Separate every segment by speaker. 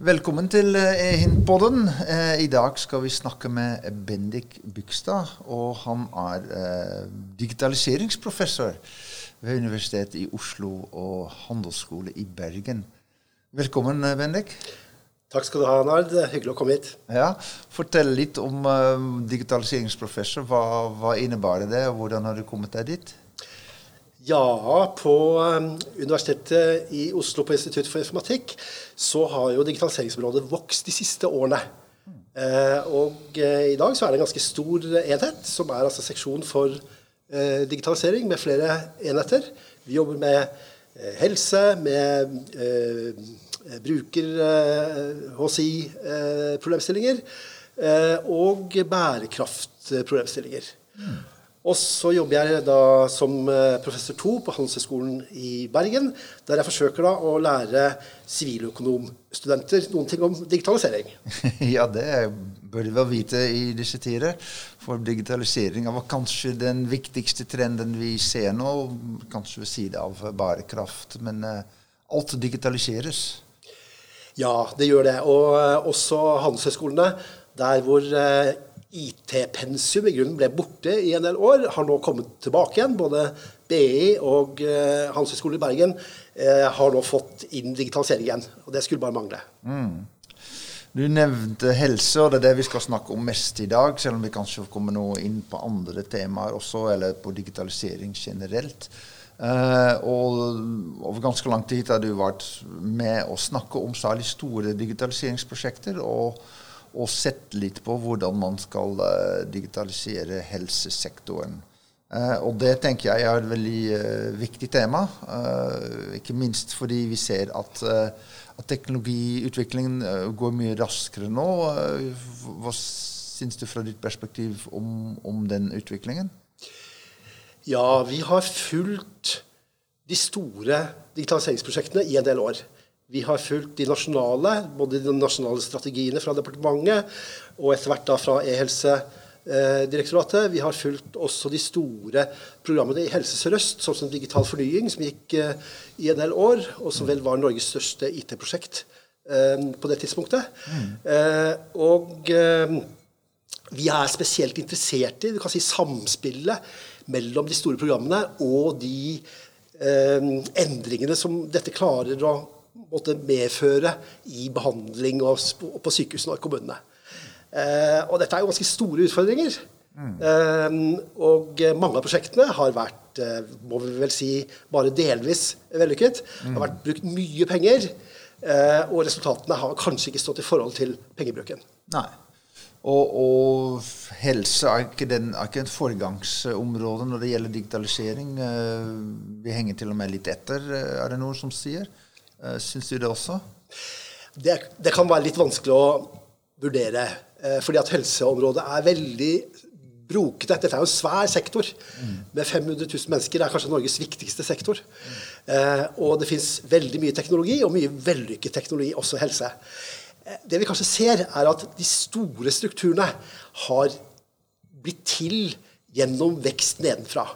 Speaker 1: Velkommen til Hintpodden. I dag skal vi snakke med Bendik Bygstad. Og han er eh, digitaliseringsprofessor ved Universitetet i Oslo og Handelsskole i Bergen. Velkommen, Bendik.
Speaker 2: Takk skal du ha, Nard. Hyggelig å komme hit.
Speaker 1: Ja, Fortell litt om digitaliseringsprofessor. Hva, hva innebærer det, og hvordan har du kommet deg dit?
Speaker 2: Ja, på um, Universitetet i Oslo på Institutt for informatikk så har jo digitaliseringsområdet vokst de siste årene. Eh, og eh, i dag så er det en ganske stor enhet, som er altså seksjon for eh, digitalisering, med flere enheter. Vi jobber med helse, med bruker-HCI-problemstillinger og bærekraftproblemstillinger. Mm. Og så jobber jeg da som eh, professor to på Handelshøyskolen i Bergen, der jeg forsøker da å lære siviløkonomstudenter noen ting om digitalisering.
Speaker 1: Ja, det bør de vel vite i disse tider. For digitalisering var kanskje den viktigste trenden vi ser nå, kanskje ved siden av bærekraft. Men uh, alt digitaliseres.
Speaker 2: Ja, det gjør det. Og uh, også handelshøyskolene, der hvor IT-pensum i grunnen ble borte i en del år, har nå kommet tilbake igjen. Både BI og uh, Handelshøyskolen i Bergen uh, har nå fått inn digitalisering igjen. Og det skulle bare mangle.
Speaker 1: Mm. Du nevnte helse, og det er det vi skal snakke om mest i dag. Selv om vi kanskje kommer noe inn på andre temaer også, eller på digitalisering generelt. Uh, og over ganske lang tid har du vært med å snakke om særlig store digitaliseringsprosjekter. og og sett litt på hvordan man skal uh, digitalisere helsesektoren. Uh, og det tenker jeg er et veldig uh, viktig tema. ikke minst fordi vi ser at, at teknologiutviklingen går mye raskere nå. hva syns du fra ditt perspektiv om, om den utviklingen?
Speaker 2: Ja, vi har fulgt de store digitaliseringsprosjektene i en del år. Vi har fulgt de nasjonale, både de nasjonale strategiene fra departementet og etter hvert da fra E-helsedirektoratet. Vi har fulgt også de store programmene i Helse Sør-Øst, sånn som Digital fornying, som gikk eh, i en del år, og som vel var Norges største IT-prosjekt eh, på det tidspunktet. Mm. Eh, og vi er spesielt interessert i du kan si, samspillet mellom de store programmene og de endringene som dette klarer å måtte medføre i behandling og på sykehusene og kommunene. Eh, og dette er jo ganske store utfordringer. Mm. Og mange av prosjektene har vært eh, må vi vel si, bare delvis vellykket. Det har vært brukt mye penger, og resultatene har kanskje ikke stått i forhold til pengebruken.
Speaker 1: Nei. Og, og, helse er ikke, den, er ikke et foregangsområde når det gjelder digitalisering. Vi henger til og med litt etter, er det noen som sier? Uh, Syns du det også?
Speaker 2: Det, det, kan være litt vanskelig å vurdere. Uh, fordi at helseområdet er veldig brokete. Dette er jo en svær sektor mm. med 500 000 mennesker. Det er kanskje Norges viktigste sektor. Mm. Og det fins veldig mye teknologi, og mye vellykket teknologi, også helse. Det vi kanskje ser, er at de store strukturene har blitt til gjennom vekst nedenfra.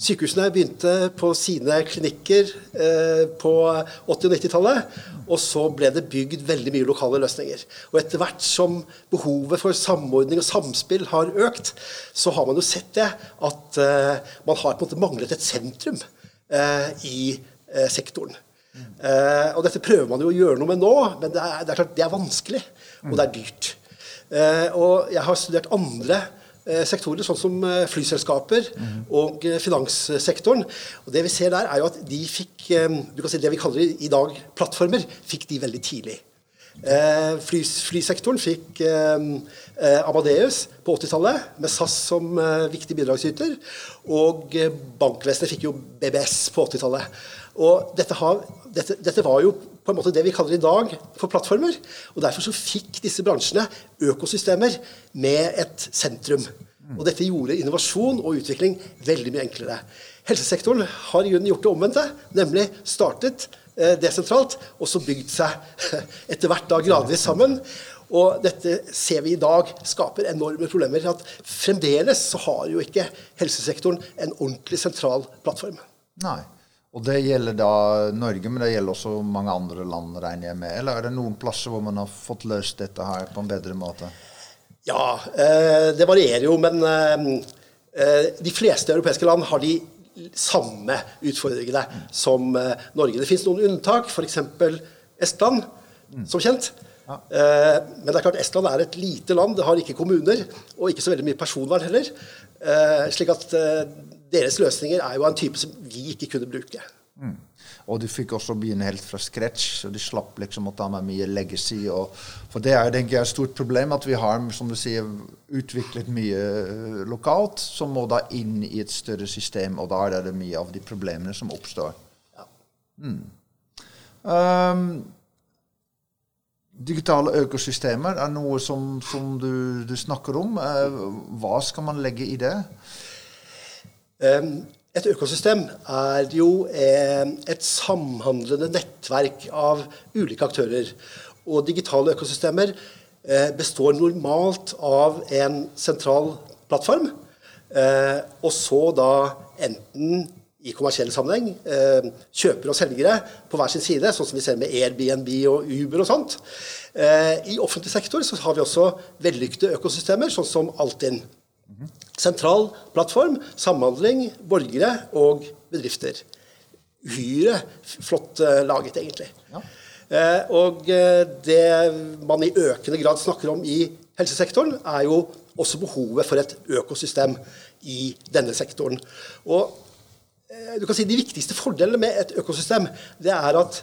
Speaker 2: Sykehusene begynte på sine klinikker eh, på 80- og 90-tallet. Og så ble det bygd veldig mye lokale løsninger. Og etter hvert som behovet for samordning og samspill har økt, så har man jo sett det at eh, man har på en måte manglet et sentrum eh, i sektoren. Mm. og dette prøver man jo å gjøre noe med nå, men det er, det er klart det er vanskelig, og det er dyrt. Og jeg har studert andre sektorer, sånn som eh, flyselskaper og eh, finanssektoren. Og Det vi ser der, er jo at de fikk du kan si det vi kaller i dag plattformer, fikk de veldig tidlig. Fly, flysektoren fikk Amadeus på 80-tallet, med SAS som viktig bidragsyter. Og bankvesenet fikk jo BBS på 80-tallet. Og dette, har, dette, dette, var jo på en måte det vi kaller i dag for plattformer. og Derfor så fikk disse bransjene økosystemer med et sentrum. Og Dette gjorde innovasjon og utvikling veldig mye enklere. Helsesektoren har i grunnen gjort det omvendte, nemlig startet eh, desentralt og så bygd seg etter hvert da gradvis sammen. Og dette ser vi i dag skaper enorme problemer. at Fremdeles så har jo ikke helsesektoren en ordentlig sentral plattform.
Speaker 1: Nei. Og det gjelder da Norge, men det gjelder også mange andre land, regner jeg med? Eller er det noen plasser hvor man har fått løst dette her på en bedre måte?
Speaker 2: Ja, eh, det varierer jo, men eh, de fleste europeiske land har de samme utfordringene som Norge. Det finnes noen unntak, f.eks. Estland, som kjent. Ja. Men det er klart Estland er et lite land. Det har ikke kommuner, og ikke så veldig mye personvern heller. Slik at deres løsninger er jo av en type som vi ikke kunne bruke. Mm.
Speaker 1: Og de fikk også begynne helt fra scratch, og de slapp liksom å ta med mye legacy. Og, for det er tenker jeg, et stort problem at vi har som du sier, utviklet mye eh, lokalt, som må da inn i et større system, og da er det mye av de problemene som oppstår. Ja. Mm. Um, digitale økosystemer er noe som, som du, du, snakker om. Uh, hva skal man legge i det?
Speaker 2: Et økosystem er jo et samhandlende nettverk av ulike aktører. Og digitale økosystemer eh, består normalt av en sentral plattform, eh, og så da enten i kommersiell sammenheng eh, kjøpere og selgere på hver sin side, sånn som vi ser med Airbnb og Uber og sånt. I offentlig sektor så har vi også vellykkede økosystemer, sånn som Altinn. Sentral plattform, samhandling, borgere og bedrifter. Uhyre flott uh, laget, egentlig. Ja. Uh, og uh, det man i økende grad snakker om i helsesektoren, er jo også behovet for et økosystem i denne sektoren. Og du kan si De viktigste fordelene med et økosystem det er at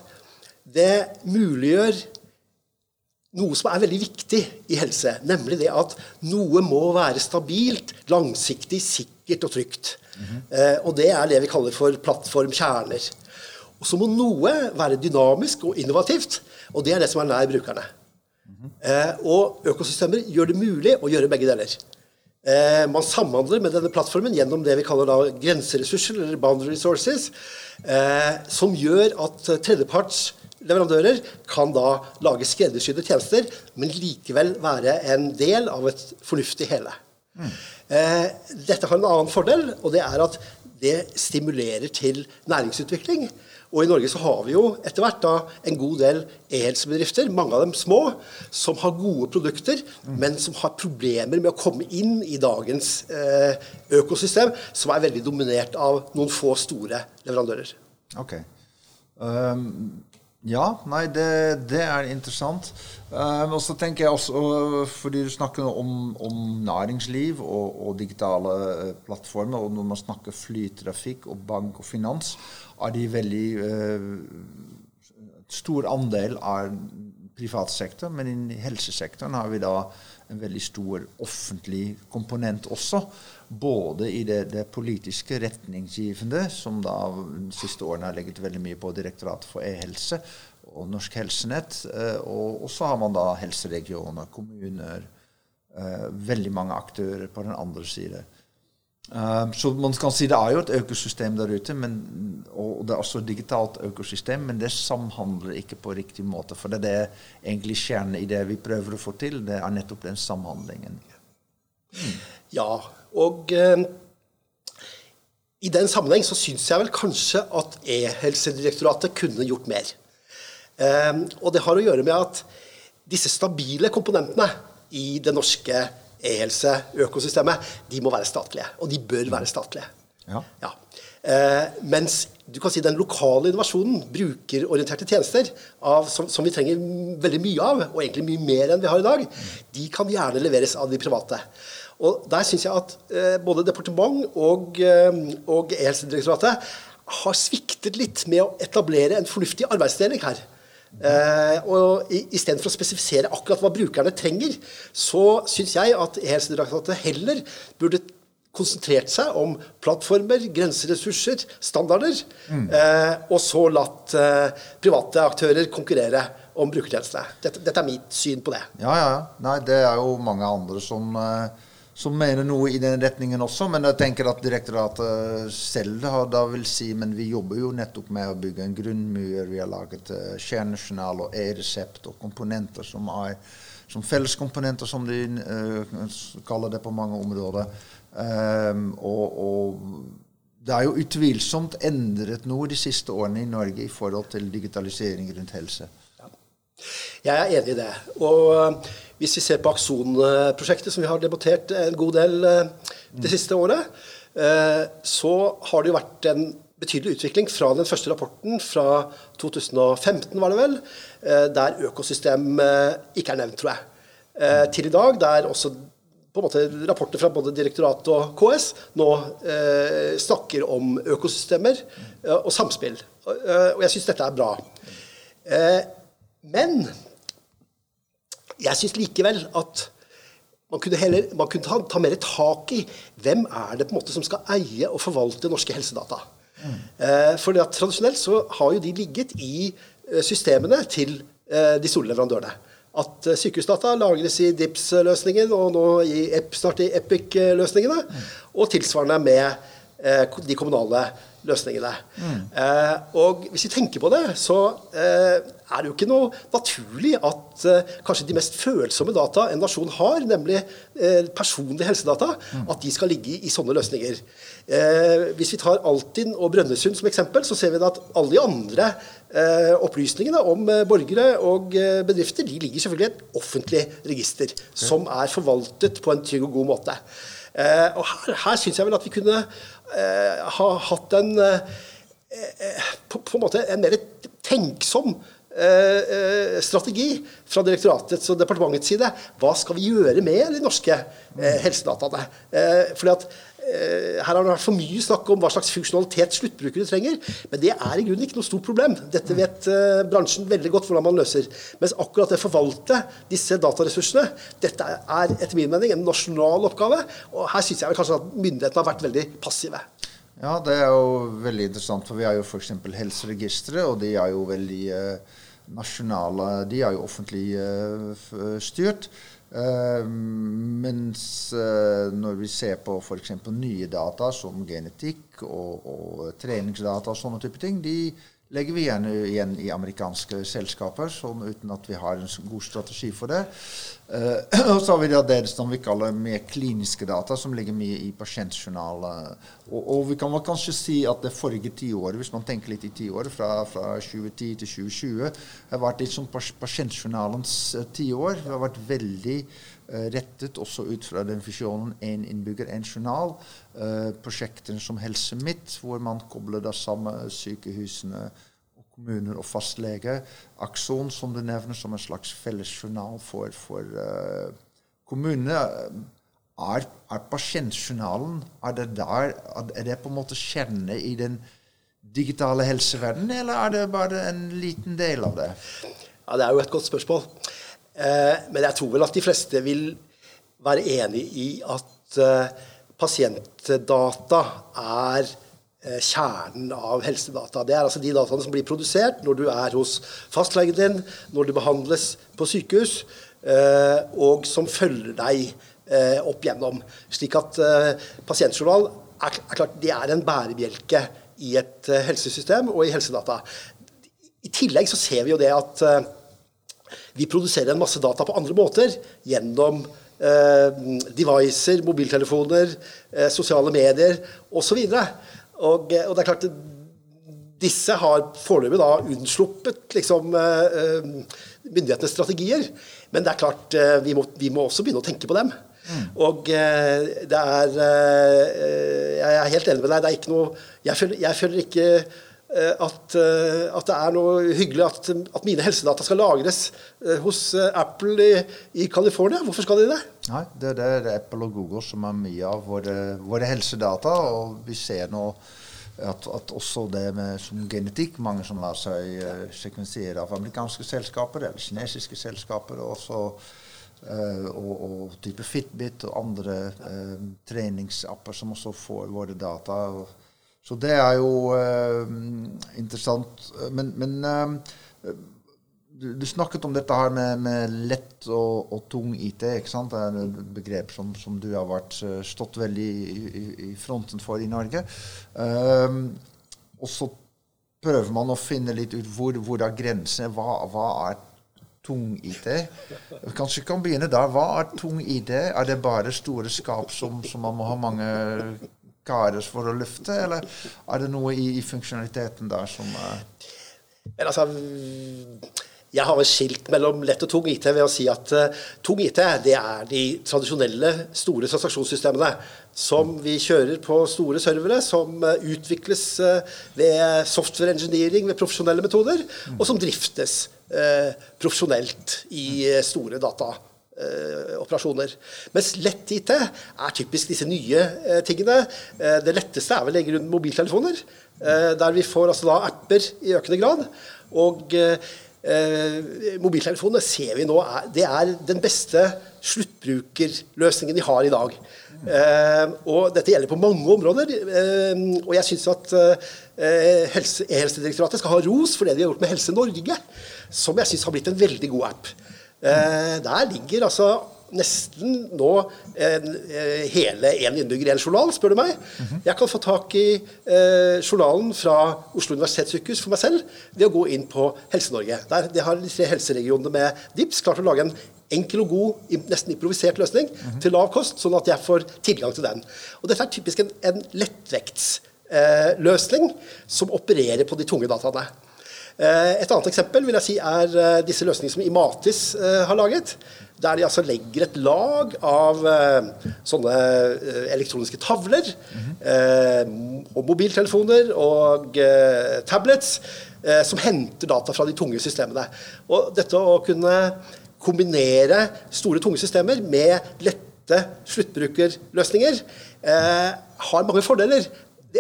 Speaker 2: det muliggjør noe som er veldig viktig i helse, nemlig det at noe må være stabilt, langsiktig, sikkert og trygt. Mm -hmm. eh, og det er det vi kaller for plattformkjerner. Og så må noe være dynamisk og innovativt, og det er det som er nær brukerne. Eh, og økosystemer gjør det mulig å gjøre begge deler. Eh, man samhandler med denne plattformen gjennom det vi kaller da grenseressurser, eller boundary resources, eh, som gjør at tredjeparts leverandører kan da lage skreddersydde tjenester, men likevel være en del av et fornuftig hele. Mm. Eh, dette har en annen fordel, og det er at det stimulerer til næringsutvikling. Og i Norge så har vi jo etter hvert da en god del e-helsebedrifter, mange av dem små, som har gode produkter, mm. men som har problemer med å komme inn i dagens eh, økosystem, som er veldig dominert av noen få store leverandører.
Speaker 1: Okay. Um ja, nei, det, det er interessant. Um, og så tenker jeg også, fordi du snakker om, om næringsliv og, og, digitale eh, plattformer, og når man snakker flytrafikk og bank og finans, er de veldig uh, stor andel av privat sektor. Men i helsesektoren har vi da en veldig stor offentlig komponent også. Både i det, det politiske retningsgivende, som da de siste årene har legget veldig mye på Direktoratet for e-helse og Norsk Helsenett. Eh, og, og så har man da helseregioner, kommuner, eh, veldig mange aktører på den andre side. Um, så man kan si det er jo et økosystem der ute, men, og det er også et digitalt økosystem, men det samhandler ikke på riktig måte. For det er egentlig kjernen i det vi prøver å få til. Det er nettopp den samhandlingen.
Speaker 2: Mm. Ja, og eh, i den sammenheng så syns jeg vel kanskje at E-helsedirektoratet kunne gjort mer. Eh, og det har å gjøre med at disse stabile komponentene i det norske e-helse-økosystemet, de må være statlige. Og de bør være statlige. Ja. ja. Eh, mens du kan si den lokale innovasjonen, brukerorienterte tjenester, av, som, som, vi trenger veldig mye av, og egentlig mye mer enn vi har i dag, de kan gjerne leveres av de private. Og Der syns jeg at eh, både departement og, eh, og E-helsedirektoratet har sviktet litt med å etablere en fornuftig arbeidsdeling her. Eh, og Istedenfor å spesifisere akkurat hva brukerne trenger, så syns jeg at Helsedirektoratet heller burde konsentrert seg om plattformer, grenseressurser, standarder, mm. eh, og så latt eh, private aktører konkurrere om brukertjenestene. Dette, dette, er mitt syn på det.
Speaker 1: Ja, ja. Nei, det er jo mange andre som uh som mener noe i den retningen også. Men jeg tenker at direktoratet selv da vil si men vi jobber jo nettopp med å bygge en grunnmur. Vi har laget uh, kjernejournal og e-resept og komponenter som er som felleskomponenter, som de uh, kaller det på mange områder. Um, og, og, det er jo utvilsomt endret noe de siste årene i Norge i forhold til digitalisering rundt helse.
Speaker 2: Jeg er enig i det. Og uh, hvis vi ser på Akson-prosjektet, som vi har debattert en god del uh, det siste året, uh, så har det jo vært en betydelig utvikling fra den første rapporten fra 2015, var det vel, der økosystem ikke er nevnt, tror jeg, til i dag, der også på en måte rapporter fra både direktoratet og KS nå eh, snakker om økosystemer eh, og samspill. Eh, og jeg syns dette er bra. Eh, men jeg syns likevel at man kunne, heller, man kunne ta, ta, mer tak i hvem er det på en måte som skal eie og forvalte norske helsedata. Mm. Eh, for tradisjonelt så har jo de ligget i eh, systemene til de store leverandørene at eh, sykehusdata lagres i DIPS-løsningen, og nå i, snart i Epic-løsningene. Og tilsvarende med eh, de kommunale løsningene. Mm. Eh, og hvis vi tenker på det, så eh, er det jo ikke noe naturlig at eh, kanskje de mest følsomme data en nasjon har, nemlig eh, personlige helsedata, mm. at de skal ligge i sånne løsninger. hvis vi tar Altinn og Brønnøysund som eksempel, så ser vi at alle de andre Eh, opplysningene om eh, borgere og eh, bedrifter de ligger selvfølgelig i et offentlig register som er forvaltet på en trygg og god måte. og Her, her syns jeg vel at vi kunne ha hatt en på, på en måte en mer tenksom strategi fra direktoratets og departementets side. Hva skal vi gjøre med de norske helsedataene? fordi at Eh, her har det vært for mye snakk om hva slags funksjonalitet sluttbrukere trenger. Men det er i grunnen ikke noe stort problem. Dette vet uh, bransjen veldig godt hvordan man løser. Mens akkurat det å forvalte disse dataressursene, dette er etter min mening en nasjonal oppgave. Og her syns jeg kanskje at myndighetene har vært veldig passive.
Speaker 1: Ja, det er jo veldig interessant, for vi har jo f.eks. helseregistre, og de er jo veldig eh, nasjonale. De er jo offentlig eh, styrt. Eh, mens uh, når vi ser på f.eks. nye data som genetikk og, og, treningsdata og sånne type ting, de legger vi gjerne igjen i amerikanske selskaper sånn, uten at vi har en god strategi for det. Uh, og så har vi det som vi kaller mer kliniske data, som ligger mye i pasientjournaler. Og, og, vi kan kanskje si at det forrige tiåret, hvis man tenker litt i tiåret, fra, fra 2010 til 2020, har vært litt som pasientjournalens uh, tiår. Det har vært veldig uh, rettet også ut fra den visjonen én innbygger, én journal. Uh, prosjekter som Helse Midt, hvor man kobler da sammen sykehusene kommuner og fastlege. Akson, som du nevner, som en slags fellesjournal for, for uh, kommunene. Er, er pasientjournalen er det, der, er det på en måte kjernen i den digitale helseverdenen, eller er det bare en liten del av det?
Speaker 2: Ja, Det er jo et godt spørsmål. Eh, men jeg tror vel at de fleste vil være enig i at eh, pasientdata er kjernen av helsedata. Det er altså de dataene som blir produsert når du er hos fastlegen din, når du behandles på sykehus, eh, og som følger deg eh, opp gjennom. Slik at pasientjournal er, klart, det er en bærebjelke i et helsesystem og i helsedata. I tillegg så ser vi jo det at vi produserer en masse data på andre måter gjennom devices, mobiltelefoner, sosiale medier osv. Og, og, det er klart Disse har foreløpig da unnsluppet liksom, eh, eh, myndighetenes strategier. Men det er klart eh, vi må, vi må også begynne å tenke på dem. Mm. Og det er Jeg er helt enig med deg. Det er ikke noe Jeg føler, jeg føler ikke at, at, det er noe hyggelig at, at, mine helsedata skal lagres hos Apple i, i California. Hvorfor skal de det?
Speaker 1: Nei, det, det er Apple og Google som er mye av våre, våre helsedata. Og vi ser nå at, at, også det med genetikk Mange som lar seg uh, sekvensere av amerikanske selskaper eller kinesiske selskaper. Også, uh, og, og, type Fitbit og andre uh, treningsapper som også får våre data. så det er jo interessant. Men, men du, snakket om dette her med, med lett og, og, tung IT. ikke sant? Det er et begrep som, som du har vært, eh, stått veldig i, i, i fronten for i Norge. Um, og så prøver man å finne litt ut hvor, hvor er grensene. Hva, hva er tung IT? Kanskje vi kan begynne der. Hva er tung IT? Er det bare store skap som, som man må ha mange karer for å løfte, eller er det noe i, i funksjonaliteten der som uh...
Speaker 2: Men altså jeg har skilt mellom lett og tung IT ved å si at uh, tung IT det er de tradisjonelle store transaksjonssystemene som vi kjører på store servere, som uh, utvikles uh, ved software engineering, ved profesjonelle metoder, og som driftes profesjonelt i store dataoperasjoner. Mens lett-IT er typisk disse nye tingene. det letteste er vel legge rundt mobiltelefoner, der vi får altså da apper i økende grad. og Eh, mobiltelefonene ser vi nå er, det er den beste sluttbrukerløsningen de har i dag. Eh, og dette gjelder på mange områder. Eh, og jeg syns at eh, helse, E-helsedirektoratet skal ha ros for det de har gjort med Helse Norge, som jeg syns har blitt en veldig god app. Eh, der ligger altså nesten nå en, eh, hele én innbygger i en journal, spør du meg. -hmm. Jeg kan få tak i eh, journalen fra Oslo universitetssykehus for meg selv ved å gå inn på Helse-Norge. Der de har de tre helseregionene med DIPS klart å lage en enkel og god, nesten improvisert løsning mm -hmm. til lav kost, sånn at jeg får tilgang til den. Og Dette er typisk en, en lettvektsløsning eh, som opererer på de tunge dataene. Eh, et annet eksempel vil jeg si er eh, disse løsningene som Imatis har laget. Der de altså legger et lag av sånne elektroniske tavler mm og mobiltelefoner og tablets som henter data fra de tunge systemene. Og dette å kunne kombinere store, tunge systemer med lette sluttbrukerløsninger har mange fordeler.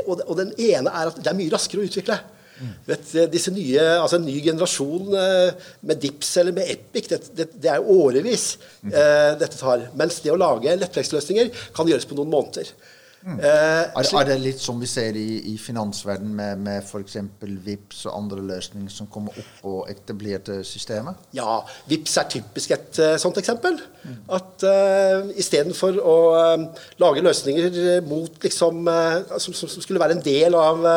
Speaker 2: og den ene er at det er mye raskere å utvikle. Vet, disse nye, altså En ny generasjon eh, med Dips eller med Epic, det, det, det er årevis eh, dette tar. Mens det å lage lettveksløsninger kan gjøres på noen måneder.
Speaker 1: Mm. Eh, er, er, det litt som vi ser i, i finansverdenen med, med f.eks. VIPS og andre løsninger som kommer opp og etablerte systemer?
Speaker 2: Ja, VIPS er typisk et uh, sånt eksempel. Mm. At uh, istedenfor å uh, lage løsninger mot liksom, uh, som, som, skulle være en del av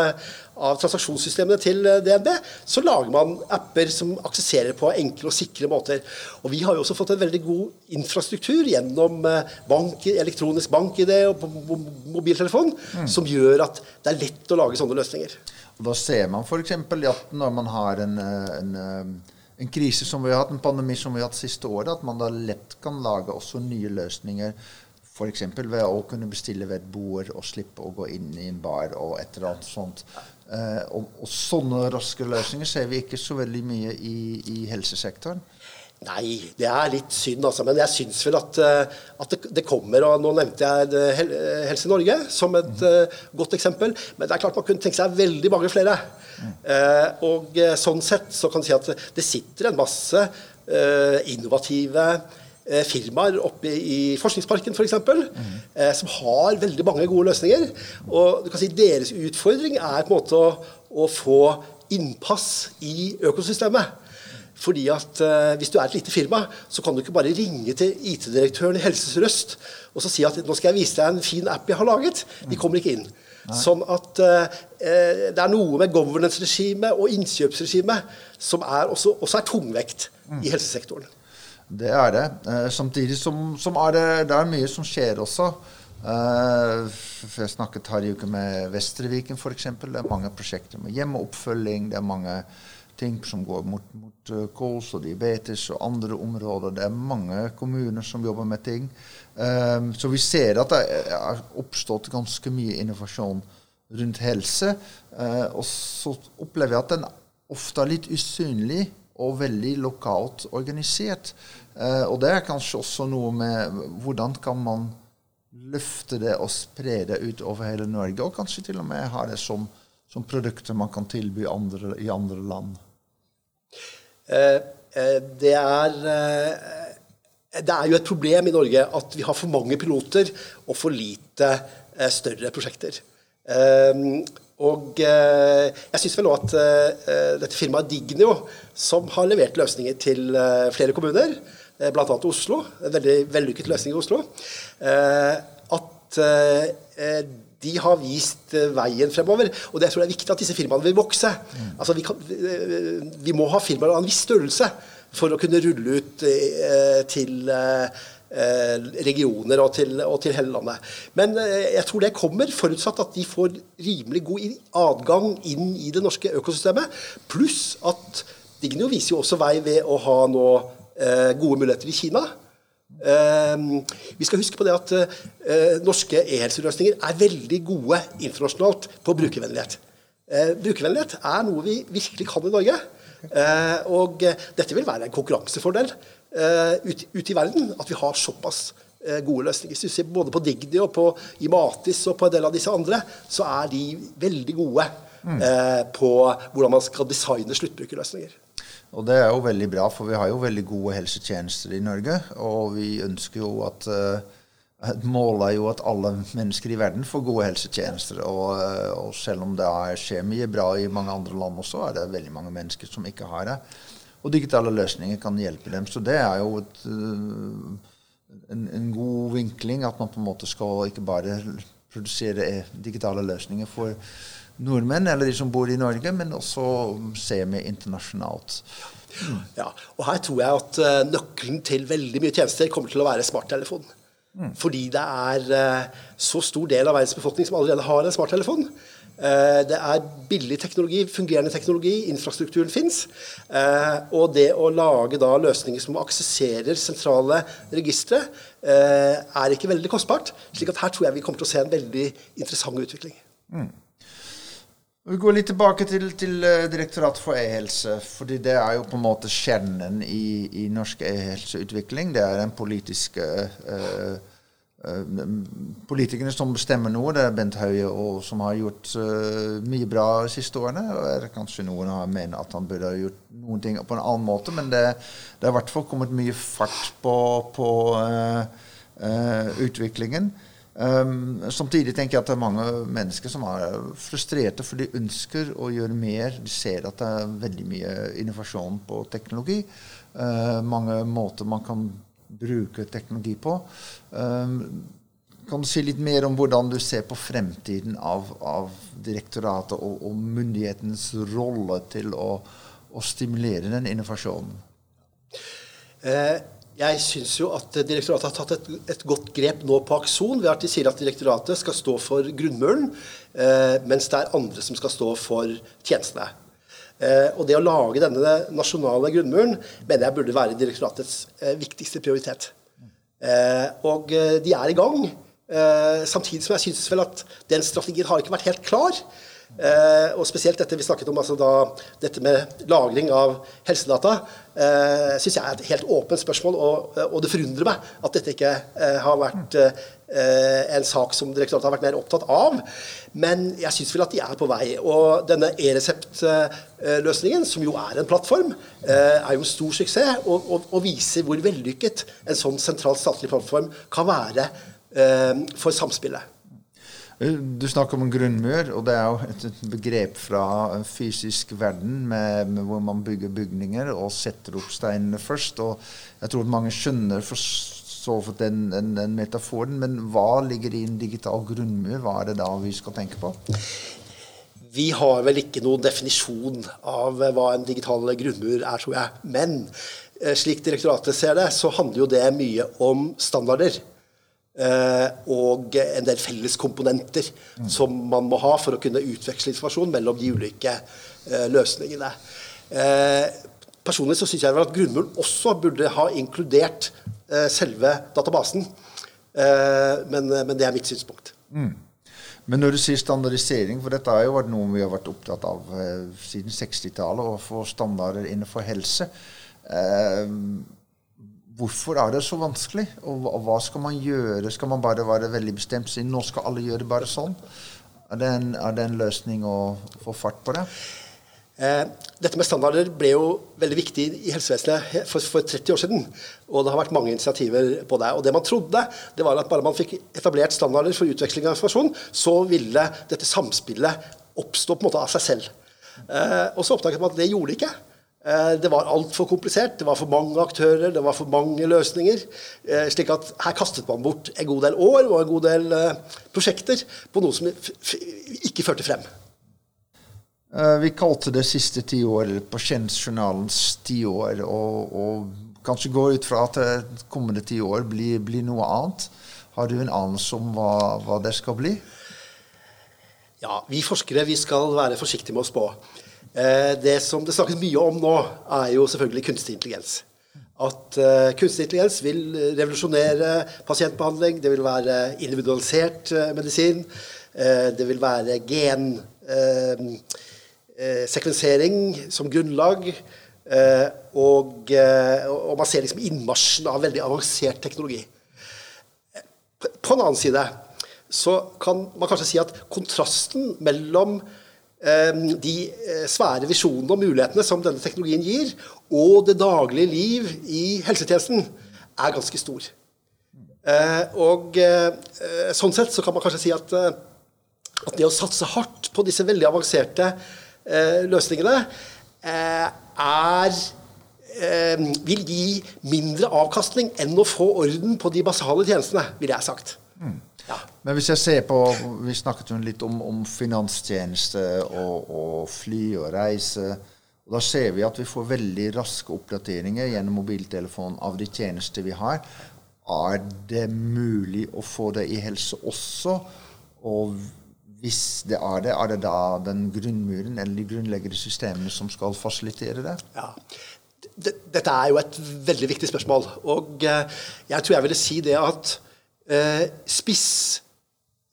Speaker 2: av transaksjonssystemene til eh, DNB, så lager man apper som aksesserer på enkle og sikre måter. Og Vi har jo også fått en veldig god infrastruktur gjennom eh, bank, elektronisk bank-ID og mobiltelefon, mm. som gjør at det er lett å lage sånne løsninger.
Speaker 1: Og Da ser man f.eks. at når man har en, eh, en, en, krise som vi har hatt, en pandemi som vi har hatt siste året, at man da lett kan lage også nye løsninger. F.eks. ved å kunne bestille ved et bord og slippe å gå inn i en bar og et eller annet sånt. Eh, og, og, sånne raske løsninger ser vi ikke så veldig mye i, i helsesektoren.
Speaker 2: Nei, det er litt synd, altså. Men jeg syns vel at, eh, at det, det, kommer. og Nå nevnte jeg Helse Norge som et mm. godt eksempel. Men det er klart man kunne tenke seg veldig mange flere. Mm. Uh, og sånn sett så kan du si at det sitter en masse uh, innovative Eh, firmaer oppe i Forskningsparken f.eks. For mm. eh, som har veldig mange gode løsninger. Og du kan si Deres utfordring er på en måte å, å få innpass i økosystemet. Fordi at eh, Hvis du er et lite firma, så kan du ikke bare ringe til IT-direktøren i Helse Sør-Øst og så si at nå skal jeg vise deg en fin app jeg har laget. De kommer ikke inn. Nei. Sånn at eh, eh Det er noe med governance-regimet og innkjøpsregimet som er også, også er tungvekt mm. i helsesektoren.
Speaker 1: Det er det. Eh, samtidig som, som, er det, det er mye som skjer også. Eh, jeg snakket her i uke med Vestreviken f.eks. Det er mange prosjekter med hjemmeoppfølging. Det er mange ting som går mot, mot uh, kols og diabetes og andre områder. Det er mange kommuner som jobber med ting. Eh, så vi ser at det er oppstått ganske mye innovasjon rundt helse. Eh, og så opplever jeg at den ofte er litt usynlig og veldig lokalt organisert. Uh, og det er kanskje også noe med hvordan kan man løfte det og spre det ut over hele Norge, og kanskje til og med ha det som, som produkter man kan tilby andre, i andre land?
Speaker 2: Uh, uh, det er det er jo et problem i Norge at vi har for mange piloter og for lite større prosjekter. Og jeg syns vel òg at dette firmaet Dignio, som har levert løsninger til flere kommuner, Eh, bl.a. Oslo, en veldig vellykket løsning i Oslo, eh, at eh, de har vist veien fremover. Og det jeg tror jeg er viktig at disse firmaene vil vokse. Mm. Altså vi, kan, vi, må ha firmaer av en viss størrelse for å kunne rulle ut eh, til eh, regioner og til, og til, hele landet. Men jeg tror det kommer, forutsatt at de får rimelig god adgang inn i det norske økosystemet. Pluss at Digno viser jo også vei ved å ha nå gode muligheter i Kina. vi skal huske på det at norske e-helseløsninger er veldig gode internasjonalt på brukervennlighet. Eh, brukervennlighet er noe vi virkelig kan i Norge. Eh, og eh, dette vil være en konkurransefordel ute ut i verden, at vi har såpass gode løsninger. Hvis du ser både på Digdi og på Imatis og på en del av disse andre, så er de veldig gode mm. på hvordan man skal designe sluttbrukerløsninger.
Speaker 1: Og det er jo veldig bra, for vi har jo veldig gode helsetjenester i Norge. Og vi ønsker jo at Målet er jo at alle mennesker i verden får gode helsetjenester. Og, eh, og selv om det skjer mye bra i mange andre land også, er det veldig mange mennesker som ikke har det. Og digitale løsninger kan hjelpe dem. Så det er jo et, eh, en, en, god vinkling at man på en måte skal ikke bare produsere eh, digitale løsninger for nordmenn eller de som bor i Norge, men også se med internasjonalt.
Speaker 2: Ja, og her tror jeg at nøkkelen til veldig mye tjenester kommer til å være smarttelefonen. Mm. Fordi det er så stor del av verdens befolkning som allerede har en smarttelefon. Uh, det er billig teknologi, fungerende teknologi, infrastrukturen fins. Uh, og det å lage da løsninger som aksesserer sentrale registre, er ikke veldig kostbart. slik at her tror jeg vi kommer til å se en veldig interessant utvikling. Mm.
Speaker 1: Vi går litt tilbake til, til Direktoratet for e-helse. fordi Det er jo på en måte kjernen i, i norsk e-helseutvikling. Det er den politiske uh, uh, Politikerne som bestemmer noe. Det er Bent Høie og, som har gjort uh, mye bra de siste årene. og Kanskje noen har mener at han burde ha gjort noen ting på en annen måte, men det, det har i hvert fall kommet mye fart på, på utviklingen. Um, samtidig tenker jeg at det er mange mennesker som er frustrerte, for de ønsker å gjøre mer. De ser at det er veldig mye innovasjon på teknologi. Uh, mange måter man kan bruke teknologi på. Um, kan du si litt mer om hvordan du ser på fremtiden av, av direktoratet og, og, myndighetens rolle til å, å stimulere den innovasjonen?
Speaker 2: Eh, jeg syns jo at direktoratet har tatt et, et, godt grep nå på Akson ved at de sier at direktoratet skal stå for grunnmuren, eh, mens det er andre som skal stå for tjenestene. Eh, og det å lage denne nasjonale grunnmuren mener jeg burde være direktoratets eh, viktigste prioritet. Eh, og de er i gang. Samtidig som jeg syns vel at den strategien har ikke vært helt klar. Eh, og spesielt dette vi snakket om, altså da, dette med lagring av helsedata, eh, syns jeg er et helt åpent spørsmål. Og, og, det forundrer meg at dette ikke eh, har vært eh, en sak som direktoratet har vært mer opptatt av. Men jeg syns vel at de er på vei. Og denne e-resept-løsningen, som jo er en plattform, eh, er jo en stor suksess og, og, og, viser hvor vellykket en sånn sentral statlig plattform kan være eh, for samspillet.
Speaker 1: Du snakker om en grunnmur, og det er jo et begrep fra fysisk verden med, med hvor man bygger bygninger og setter opp steinene først. og Jeg tror mange skjønner for så vidt den, den, den, metaforen, men hva ligger i en digital grunnmur? Hva er det da vi skal tenke på?
Speaker 2: Vi har vel ikke noen definisjon av hva en digital grunnmur er, tror jeg. Men eh, slik direktoratet ser det, så handler jo det mye om standarder. Eh, og en del felles komponenter mm. som man må ha for å kunne utveksle informasjon mellom de ulike eh, løsningene. Eh, personlig så syns jeg at grunnmuren også burde ha inkludert selve databasen. Men, men, det er mitt synspunkt. Mm.
Speaker 1: Men når du sier standardisering, for dette har jo vært noe vi har vært opptatt av siden 60-tallet, å få standarder innenfor helse. Eh, Hvorfor er det så vanskelig? Og hva skal man gjøre? Skal man bare være veldig bestemt siden nå skal alle gjøre det bare sånn? Er det en, er det en løsning å få fart på det?
Speaker 2: Eh, dette med standarder ble jo veldig viktig i helsevesenet for, for, 30 år siden. Og det har vært mange initiativer på det. Og det man trodde, det var at bare man fikk etablert standarder for utveksling av informasjon, så ville dette samspillet oppstå på en måte av seg selv. Eh, og så oppdaget man at det gjorde det ikke. Eh, det var altfor komplisert, det var for mange aktører, det var for mange løsninger. Eh, slik at her kastet man bort en god del år og en god del eh, prosjekter på noe som ikke førte frem.
Speaker 1: Vi kalte det siste tiår på Kjensjournalens tiår, og, og kanskje går ut fra at det kommende tiår blir, blir noe annet. Har du en anelse om hva, hva, det skal bli?
Speaker 2: Ja, Vi forskere vi skal være forsiktige med å spå. Eh, det som det snakkes mye om nå, er jo selvfølgelig kunstig intelligens. At uh, kunstig intelligens vil revolusjonere pasientbehandling. Det vil være individualisert uh, medisin. Det vil være gensekvensering eh, sekvensering som grunnlag. Eh, og, eh, og, man ser liksom innmarsjen av veldig avansert teknologi. På en annen side så kan man kanskje si at kontrasten mellom eh, de eh, svære visjonene og mulighetene som denne teknologien gir, og det daglige liv i helsetjenesten, er ganske stor. Eh, og sånn sett så kan man kanskje si at, at det å satse hardt på disse veldig avanserte Eh, løsningene eh, er eh, vil gi mindre avkastning enn å få orden på de basale tjenestene, ville jeg sagt. Mm.
Speaker 1: Ja. Men hvis jeg ser på Vi snakket jo litt om, om finanstjeneste og, og, fly og reise. og Da ser vi at vi får veldig raske oppdateringer gjennom mobiltelefonen av de tjenester vi har. Er det mulig å få det i helse også? Og hvis det er det, er det da den grunnmuren eller de grunnleggende systemene som skal fasilitere det?
Speaker 2: Ja. Dette er jo et veldig viktig spørsmål. Og eh, jeg tror jeg ville si det at spiss,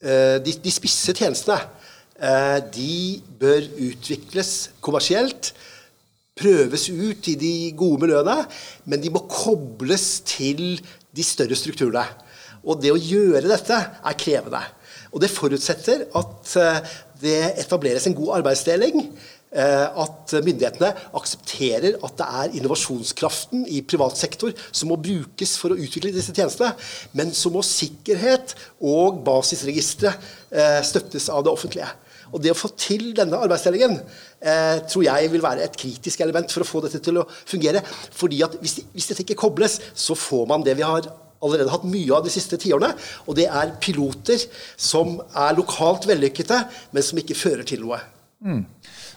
Speaker 2: eh, de, de, spisse tjenestene de bør utvikles kommersielt. Prøves ut i de gode miljøene, men de må kobles til de større strukturene. Og det å gjøre dette er krevende. Og det forutsetter at eh, det etableres en god arbeidsdeling. Eh, at myndighetene aksepterer at det er innovasjonskraften i privat sektor som må brukes for å utvikle disse tjenestene. Men så må sikkerhet og basisregistre eh, støttes av det offentlige. Og Det å få til denne arbeidsdelingen eh, tror jeg vil være et kritisk element for å få dette til å fungere. Fordi at hvis, hvis dette ikke kobles, så får man det vi har allerede hatt mye av de siste tiårene. Og det er piloter som er lokalt vellykkede, men som ikke fører til noe. Mm.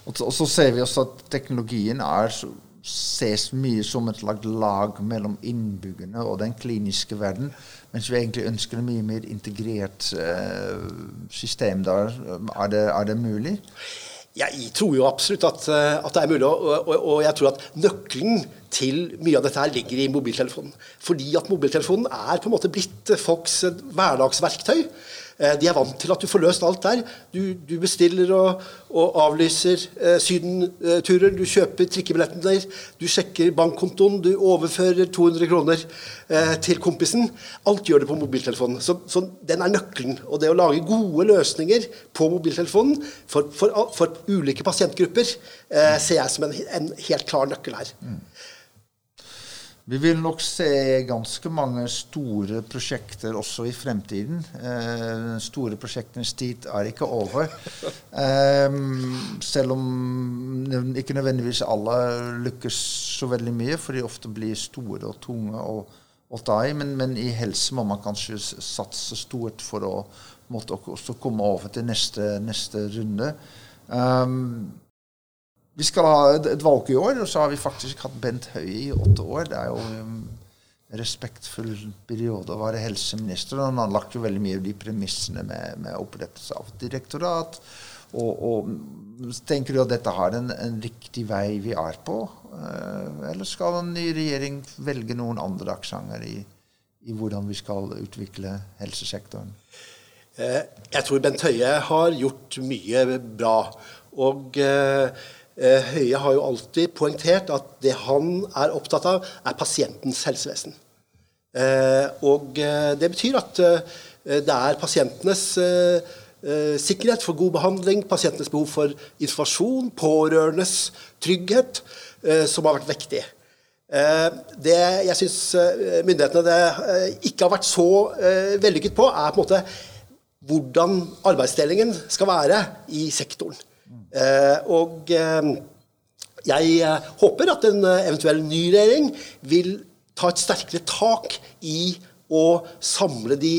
Speaker 1: Og, så ser vi også at teknologien er, ses mye som et lag mellom innbyggerne og den kliniske verden. Mens vi egentlig ønsker et mye mer integrert eh, system der. Er det, er det mulig?
Speaker 2: Jeg tror jo absolutt at, eh, at det er mulig, og, og, og, jeg tror at nøkkelen til mye av dette her ligger i mobiltelefonen. Fordi at mobiltelefonen er på en måte blitt folks hverdagsverktøy. Eh, de er vant til at du får løst alt der. Du, du bestiller og, og avlyser eh, sydenturer, du kjøper trikkebilletten der, du sjekker bankkontoen, du overfører 200 kroner eh, til kompisen. Alt gjør det på mobiltelefonen. Så, så, den er nøkkelen. Og det å lage gode løsninger på mobiltelefonen for, for, for ulike pasientgrupper eh, ser jeg som en, en, helt klar nøkkel her. Mm.
Speaker 1: Vi vil nok se ganske mange store prosjekter også i fremtiden. Eh, store prosjektenes tid er ikke over. Eh, selv om ikke nødvendigvis alle lykkes så veldig mye, for de ofte blir store og tunge å, å. Men, men, i helse må man kanskje satse stort for å måtte også komme over til neste, neste runde. Um, vi skal ha et, et, valg i år, og så har vi faktisk hatt Bent Høie i åtte år. Det er jo en respektfull periode å være helseminister. Og han jo veldig mye av de premissene med, med opprettelse av direktorat. Og, og, tenker du at dette har en, en riktig vei vi er på? Eh, eller skal en ny regjering velge noen andre aksenter i, i hvordan vi skal utvikle helsesektoren?
Speaker 2: Eh, jeg tror Bent Høie har gjort mye bra. Og Eh, Høie har jo alltid poengtert at det han er opptatt av, er pasientens helsevesen. Eh, og eh, det betyr at det er pasientenes sikkerhet for god behandling, pasientenes behov for informasjon, pårørendes trygghet, som har vært viktig. Det jeg syns myndighetene ikke har vært så vellykket på, er på en måte hvordan arbeidsdelingen skal være i sektoren. Eh, og eh, jeg eh, håper at en eventuell ny regjering vil ta et sterkere tak i å samle de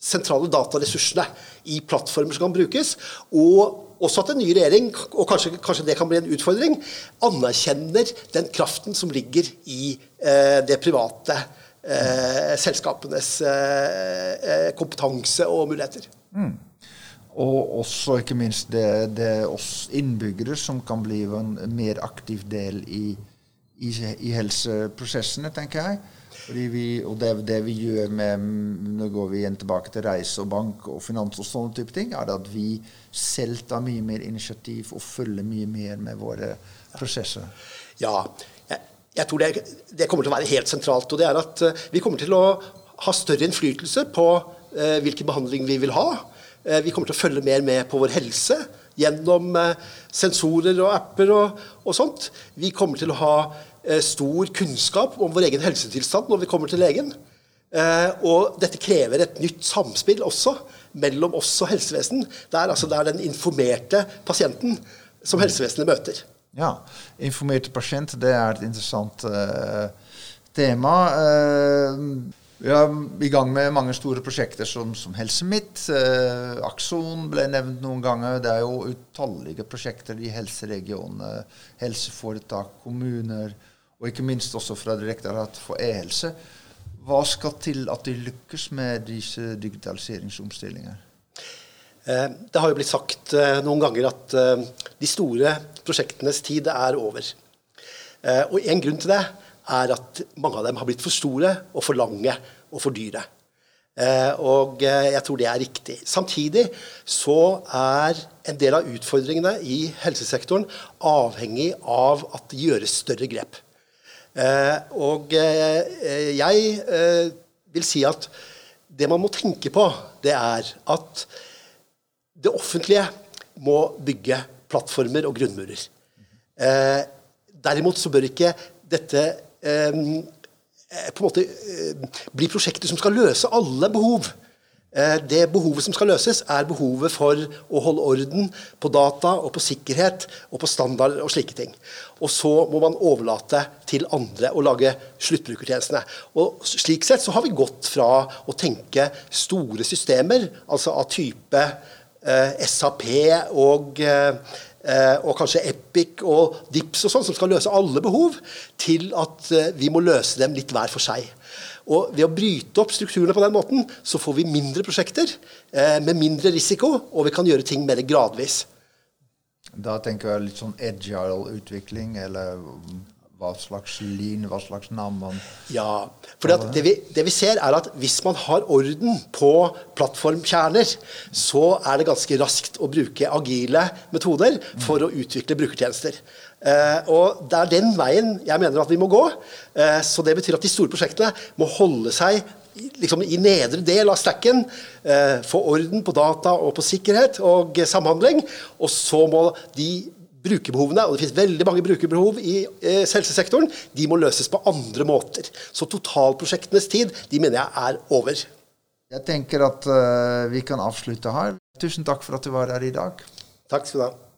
Speaker 2: sentrale dataressursene i plattformer som kan brukes, og også at en ny regjering, og kanskje, kanskje, det kan bli en utfordring, anerkjenner den kraften som ligger i eh, det private eh, selskapenes eh, kompetanse og muligheter. Mm.
Speaker 1: Og også ikke minst det, det oss innbyggere som kan bli en mer aktiv del i, i, i helseprosessene, tenker jeg. Vi, og det, det, vi gjør med Nå går vi igjen tilbake til reise og bank og finans og sånne type ting. er at vi selv tar mye mer initiativ og følger mye mer med våre prosesser.
Speaker 2: Ja, jeg, jeg tror det, det, kommer til å være helt sentralt. Og det er at uh, vi kommer til å ha større innflytelse på eh, hvilken behandling vi vil ha. Uh, vi kommer til å følge mer med på vår helse gjennom sensorer og apper og, og sånt. Vi kommer til å ha Eh, stor kunnskap om vår egen helsetilstand når vi kommer til legen. Eh, og dette krever et nytt samspill også mellom oss og helsevesen. Det er altså det den informerte pasienten som helsevesenet møter.
Speaker 1: Ja, informerte pasient, det er et interessant uh, tema. Uh, vi er i gang med mange store prosjekter som, som Helse Midt. Eh, Akson ble nevnt noen ganger. Det er jo utallige prosjekter i helseregionene, helseforetak, kommuner og ikke minst også fra Direktoratet for e-helse. Hva skal til at de lykkes med disse digitaliseringsomstillinger?
Speaker 2: Eh, det har jo blitt sagt eh, noen ganger at eh, de store prosjektenes tid er over. Og En grunn til det er at mange av dem har blitt for store og for lange og for dyre. Og jeg tror det er riktig. Samtidig så er en del av utfordringene i helsesektoren avhengig av at det gjøres større grep. Eh, og eh, jeg eh, vil si at det man må tenke på, det er at det offentlige må bygge plattformer og grunnmurer. derimot så bør ikke dette på en måte bli prosjekter som skal løse alle behov. Eh, det behovet som skal løses, er behovet for å holde orden på data og på sikkerhet og på standard og slike ting. Og så må man overlate til andre å lage sluttbrukertjenestene. Og Slik sett så har vi gått fra å tenke store systemer, altså av type eh, SAP og eh, og kanskje Epic og Dips og sånn, som skal løse alle behov, til at eh, vi må løse dem litt hver for seg. Og Ved å bryte opp strukturene på den måten, så får vi mindre prosjekter eh, med mindre risiko, og vi kan gjøre ting mer gradvis.
Speaker 1: Da tenker jeg litt sånn agile utvikling, eller hva slags lyn, hva slags navn
Speaker 2: Ja. For det vi, det vi, ser, er at hvis man har orden på plattformkjerner, så er det ganske raskt å bruke agile metoder for å utvikle brukertjenester. Eh, og Det er den veien jeg mener at vi må gå. Eh, så Det betyr at de store prosjektene må holde seg liksom, i nedre del av stacken. Eh, få orden på data og på sikkerhet og samhandling. Og så må de brukerbehovene, og det finnes veldig mange brukerbehov i eh, helsesektoren, de må løses på andre måter. Så totalprosjektenes tid de mener jeg er over.
Speaker 1: Jeg tenker at uh, vi kan avslutte her. Tusen takk for at du var her i dag.
Speaker 2: Takk skal du ha.